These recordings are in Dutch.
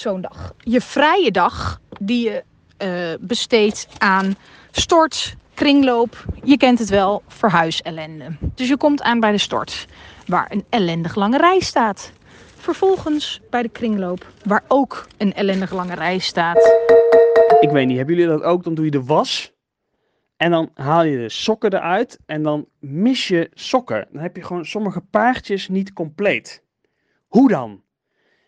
zo'n dag. Je vrije dag die je uh, besteedt aan stort, kringloop. Je kent het wel, verhuisellende. Dus je komt aan bij de stort, waar een ellendig lange rij staat. Vervolgens bij de kringloop, waar ook een ellendig lange rij staat. Ik weet niet, hebben jullie dat ook? Dan doe je de was en dan haal je de sokken eruit en dan mis je sokken. Dan heb je gewoon sommige paardjes niet compleet. Hoe dan?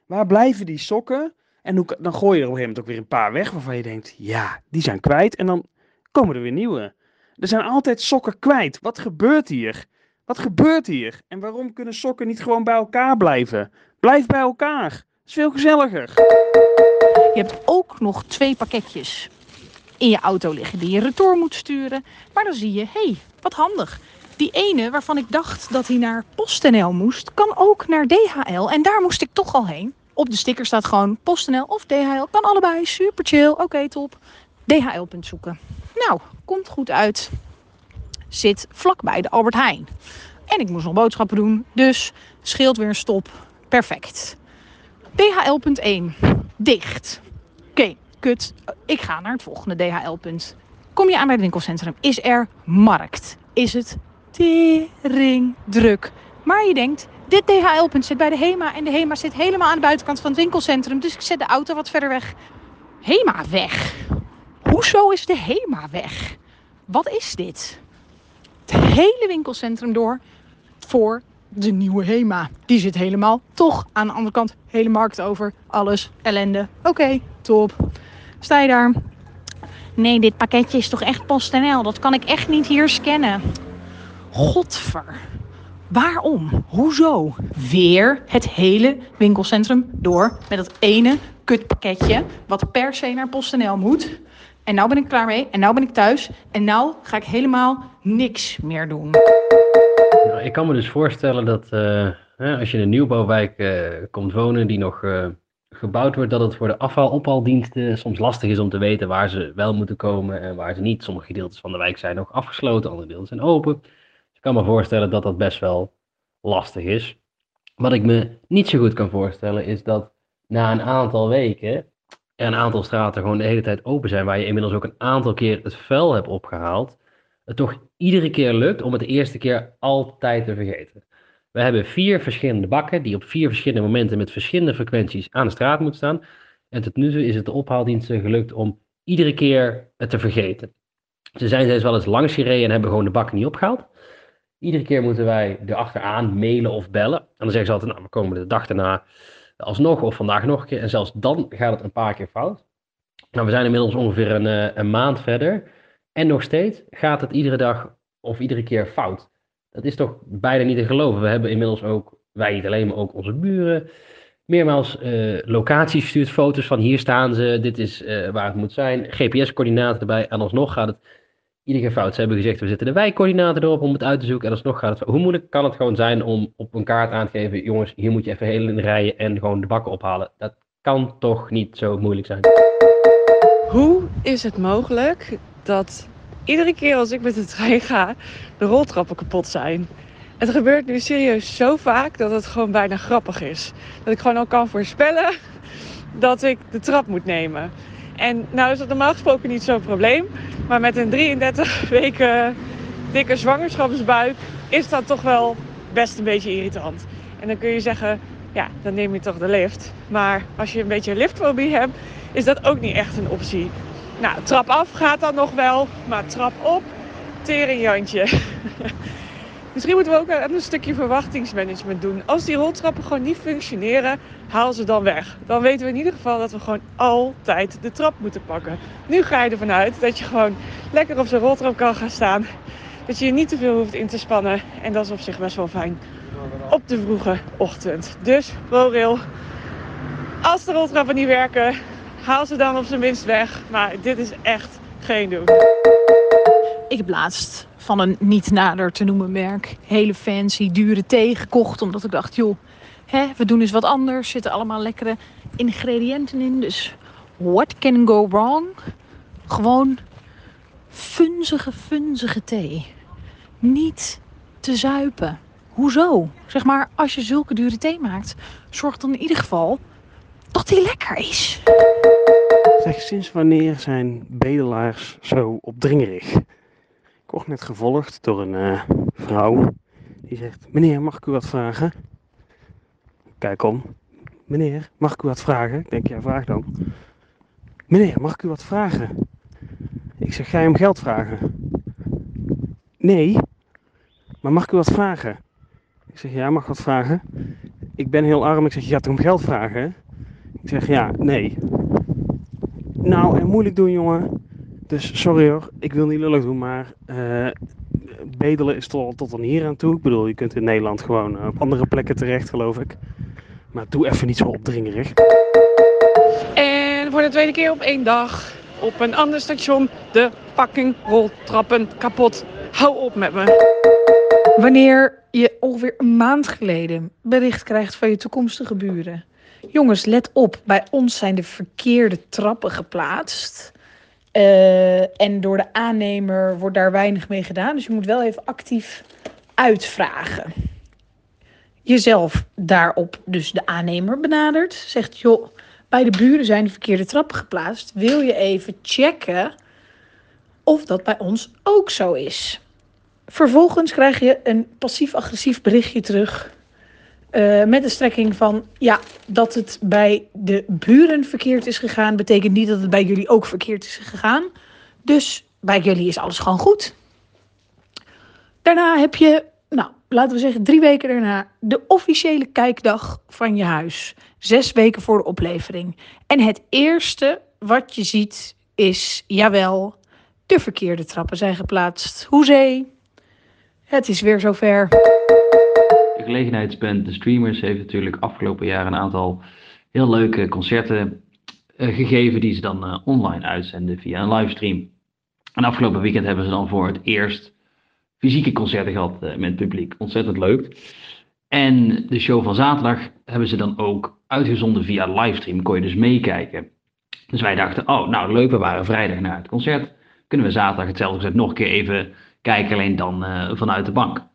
Waar blijven die sokken? En hoe, dan gooi je er op een gegeven moment ook weer een paar weg waarvan je denkt, ja, die zijn kwijt. En dan komen er weer nieuwe. Er zijn altijd sokken kwijt. Wat gebeurt hier? Wat gebeurt hier? En waarom kunnen sokken niet gewoon bij elkaar blijven? Blijf bij elkaar. Dat is veel gezelliger. Je hebt ook nog twee pakketjes in je auto liggen die je retour moet sturen. Maar dan zie je, hé, hey, wat handig. Die ene waarvan ik dacht dat hij naar PostNL moest, kan ook naar DHL. En daar moest ik toch al heen. Op de sticker staat gewoon PostNL of DHL. Kan allebei, super chill. Oké, top. DHL-punt zoeken. Nou, komt goed uit. Zit vlakbij de Albert Heijn. En ik moest nog boodschappen doen, dus scheelt weer een stop. Perfect. DHL.1. Dicht. Oké, kut. Ik ga naar het volgende DHL-punt. Kom je aan bij het winkelcentrum, is er markt. Is het tering druk. Maar je denkt, dit DHL-punt zit bij de HEMA en de HEMA zit helemaal aan de buitenkant van het winkelcentrum. Dus ik zet de auto wat verder weg. HEMA weg. Hoezo is de HEMA weg? Wat is dit? Het hele winkelcentrum door voor de nieuwe HEMA. Die zit helemaal toch aan de andere kant. Hele markt over. Alles ellende. Oké, top. Sta je daar? Nee, dit pakketje is toch echt PostNL? Dat kan ik echt niet hier scannen. Godver. Waarom? Hoezo? Weer het hele winkelcentrum door met dat ene kutpakketje wat per se naar PostNL moet. En nou ben ik klaar mee. En nou ben ik thuis. En nou ga ik helemaal niks meer doen. Nou, ik kan me dus voorstellen dat uh, als je in een nieuwbouwwijk uh, komt wonen die nog uh, gebouwd wordt, dat het voor de afval-ophaaldiensten soms lastig is om te weten waar ze wel moeten komen en waar ze niet. Sommige gedeeltes van de wijk zijn nog afgesloten, andere delen zijn open. Kan me voorstellen dat dat best wel lastig is. Wat ik me niet zo goed kan voorstellen is dat na een aantal weken er een aantal straten gewoon de hele tijd open zijn, waar je inmiddels ook een aantal keer het vuil hebt opgehaald, het toch iedere keer lukt om het de eerste keer altijd te vergeten. We hebben vier verschillende bakken die op vier verschillende momenten met verschillende frequenties aan de straat moeten staan. En tot nu toe is het de ophaaldiensten gelukt om iedere keer het te vergeten. Ze zijn zelfs wel eens langs gereden en hebben gewoon de bakken niet opgehaald. Iedere keer moeten wij erachteraan mailen of bellen. En dan zeggen ze altijd, nou, we komen de dag daarna alsnog of vandaag nog een keer. En zelfs dan gaat het een paar keer fout. Nou, we zijn inmiddels ongeveer een, eh, een maand verder. En nog steeds gaat het iedere dag of iedere keer fout. Dat is toch bijna niet te geloven. We hebben inmiddels ook, wij niet alleen, maar ook onze buren, meermaals uh, locaties gestuurd, foto's van hier staan ze, dit is uh, waar het moet zijn, GPS-coördinaten erbij. En alsnog gaat het iedere fout. Ze hebben gezegd, we zetten de wijkcoördinaten erop om het uit te zoeken. En alsnog gaat het Hoe moeilijk kan het gewoon zijn om op een kaart aan te geven, jongens, hier moet je even heel in rijden en gewoon de bakken ophalen. Dat kan toch niet zo moeilijk zijn. Hoe is het mogelijk dat iedere keer als ik met de trein ga, de roltrappen kapot zijn? Het gebeurt nu serieus zo vaak dat het gewoon bijna grappig is. Dat ik gewoon al kan voorspellen dat ik de trap moet nemen. En nou is dat normaal gesproken niet zo'n probleem. Maar met een 33 weken dikke zwangerschapsbuik is dat toch wel best een beetje irritant. En dan kun je zeggen, ja, dan neem je toch de lift. Maar als je een beetje liftfobie hebt, is dat ook niet echt een optie. Nou, trap af gaat dan nog wel, maar trap op, teringjantje. Misschien moeten we ook een stukje verwachtingsmanagement doen. Als die roltrappen gewoon niet functioneren, haal ze dan weg. Dan weten we in ieder geval dat we gewoon altijd de trap moeten pakken. Nu ga je ervan uit dat je gewoon lekker op zo'n roltrap kan gaan staan. Dat je je niet te veel hoeft in te spannen. En dat is op zich best wel fijn op de vroege ochtend. Dus ProRail, als de roltrappen niet werken, haal ze dan op zijn minst weg. Maar dit is echt geen doen. Ik heb laatst van een niet nader te noemen merk hele fancy, dure thee gekocht. Omdat ik dacht, joh, hè, we doen eens wat anders. Er zitten allemaal lekkere ingrediënten in. Dus what can go wrong? Gewoon funzige, funzige thee. Niet te zuipen. Hoezo? Zeg maar, als je zulke dure thee maakt, zorg dan in ieder geval dat die lekker is. Zeg, sinds wanneer zijn bedelaars zo opdringerig? Ik word net gevolgd door een eh, vrouw. Die zegt, meneer, mag ik u wat vragen? Kijk om. Meneer, mag ik u wat vragen? Ik denk, ja, vraag dan. Meneer, mag ik u wat vragen? Ik zeg, ga je hem geld vragen? Nee. Maar mag ik u wat vragen? Ik zeg, ja, mag wat vragen? Ik ben heel arm. Ik zeg, je gaat om geld vragen? Ik zeg, ja, nee. Nou, en moeilijk doen, jongen. Dus sorry hoor, ik wil niet lullig doen, maar eh, bedelen is tot, tot dan hier aan toe. Ik bedoel, je kunt in Nederland gewoon eh, op andere plekken terecht, geloof ik. Maar doe even niet zo opdringerig. En voor de tweede keer op één dag op een ander station de pakking roltrappen kapot. Hou op met me. Wanneer je ongeveer een maand geleden bericht krijgt van je toekomstige buren. Jongens, let op, bij ons zijn de verkeerde trappen geplaatst. Eh, en door de aannemer wordt daar weinig mee gedaan. Dus je moet wel even actief uitvragen. Jezelf daarop dus de aannemer benadert. Zegt, joh, bij de buren zijn de verkeerde trappen geplaatst. Wil je even checken of dat bij ons ook zo is? Vervolgens krijg je een passief-agressief berichtje terug. Eh, met de strekking van ja, dat het bij de buren verkeerd is gegaan, betekent niet dat het bij jullie ook verkeerd is gegaan. Dus bij jullie is alles gewoon goed. Daarna heb je, nou, laten we zeggen drie weken daarna, de officiële kijkdag van je huis. Zes weken voor de oplevering. En het eerste wat je ziet is, jawel, de verkeerde trappen zijn geplaatst. Hoezee, het is weer zover. De Streamers heeft natuurlijk afgelopen jaar een aantal heel leuke concerten eh, gegeven die ze dan eh, online uitzenden via een livestream. En afgelopen weekend hebben ze dan voor het eerst fysieke concerten gehad eh, met publiek. Ontzettend leuk. En de show van zaterdag hebben ze dan ook uitgezonden via livestream. Kon je dus meekijken. Dus wij dachten, oh nou leuk, we waren vrijdag naar het concert. Kunnen we zaterdag hetzelfde concert nog een keer even kijken, alleen dan vanuit de bank.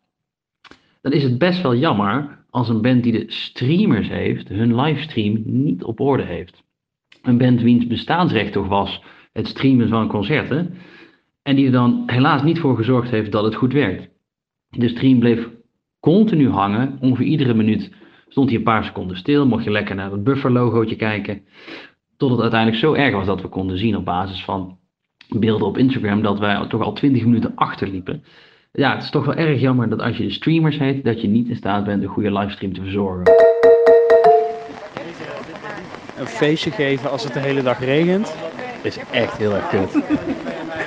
Dan is het best wel jammer als een band die de streamers heeft, hun livestream niet op orde heeft. Een band wiens bestaansrecht toch was het streamen van concerten. En die er dan helaas niet voor gezorgd heeft dat het goed werkt. De stream bleef continu hangen. Ongeveer iedere minuut stond hij een paar seconden stil. Mocht je lekker naar het buffer-logootje kijken. Tot het uiteindelijk zo erg was dat we konden zien op basis van beelden op Instagram dat wij toch al 20 minuten achterliepen. Ja, het is toch wel erg jammer dat als je de streamers heet, dat je niet in staat bent een goede livestream te verzorgen. Een feestje geven als het de hele dag regent, is echt heel erg kut.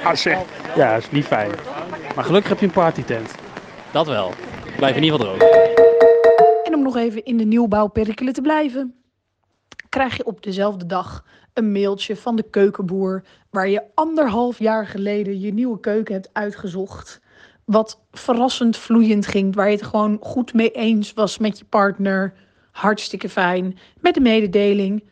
Ja, zeg. Ja, is niet fijn. Maar gelukkig heb je een partytent. Dat wel. Blijf in ieder geval droog. En om nog even in de nieuwbouwperikelen te blijven, krijg je op dezelfde dag een mailtje van de keukenboer waar je anderhalf jaar geleden je nieuwe keuken hebt uitgezocht. Wat verrassend vloeiend ging, waar je het gewoon goed mee eens was met je partner. Hartstikke fijn. Met de mededeling: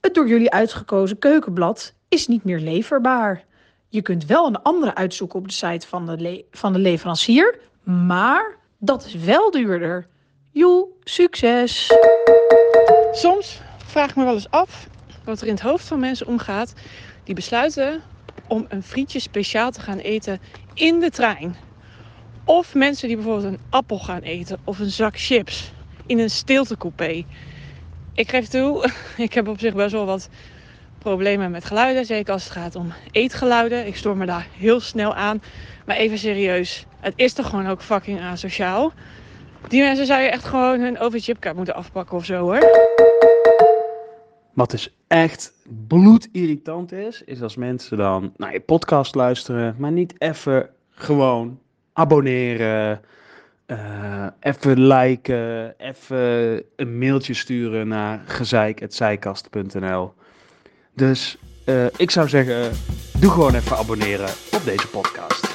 het door jullie uitgekozen keukenblad is niet meer leverbaar. Je kunt wel een andere uitzoeken op de site van de, van de leverancier, maar dat is wel duurder. Joe, succes! Soms vraag ik me wel eens af wat er in het hoofd van mensen omgaat die besluiten om een frietje speciaal te gaan eten in de trein. Of mensen die bijvoorbeeld een appel gaan eten of een zak chips in een stiltecoupé. Ik geef toe, ik heb op zich best wel wat problemen met geluiden. Zeker als het gaat om eetgeluiden. Ik stoor me daar heel snel aan. Maar even serieus, het is toch gewoon ook fucking asociaal. Die mensen zou je echt gewoon hun overchipkaart moeten afpakken of zo hoor. Wat dus echt bloedirritant is, is als mensen dan naar je podcast luisteren, maar niet even gewoon abonneren, eh, even liken, even een mailtje sturen naar gezeik.zijkast.nl. Dus eh, ik zou zeggen, doe gewoon even abonneren op deze podcast.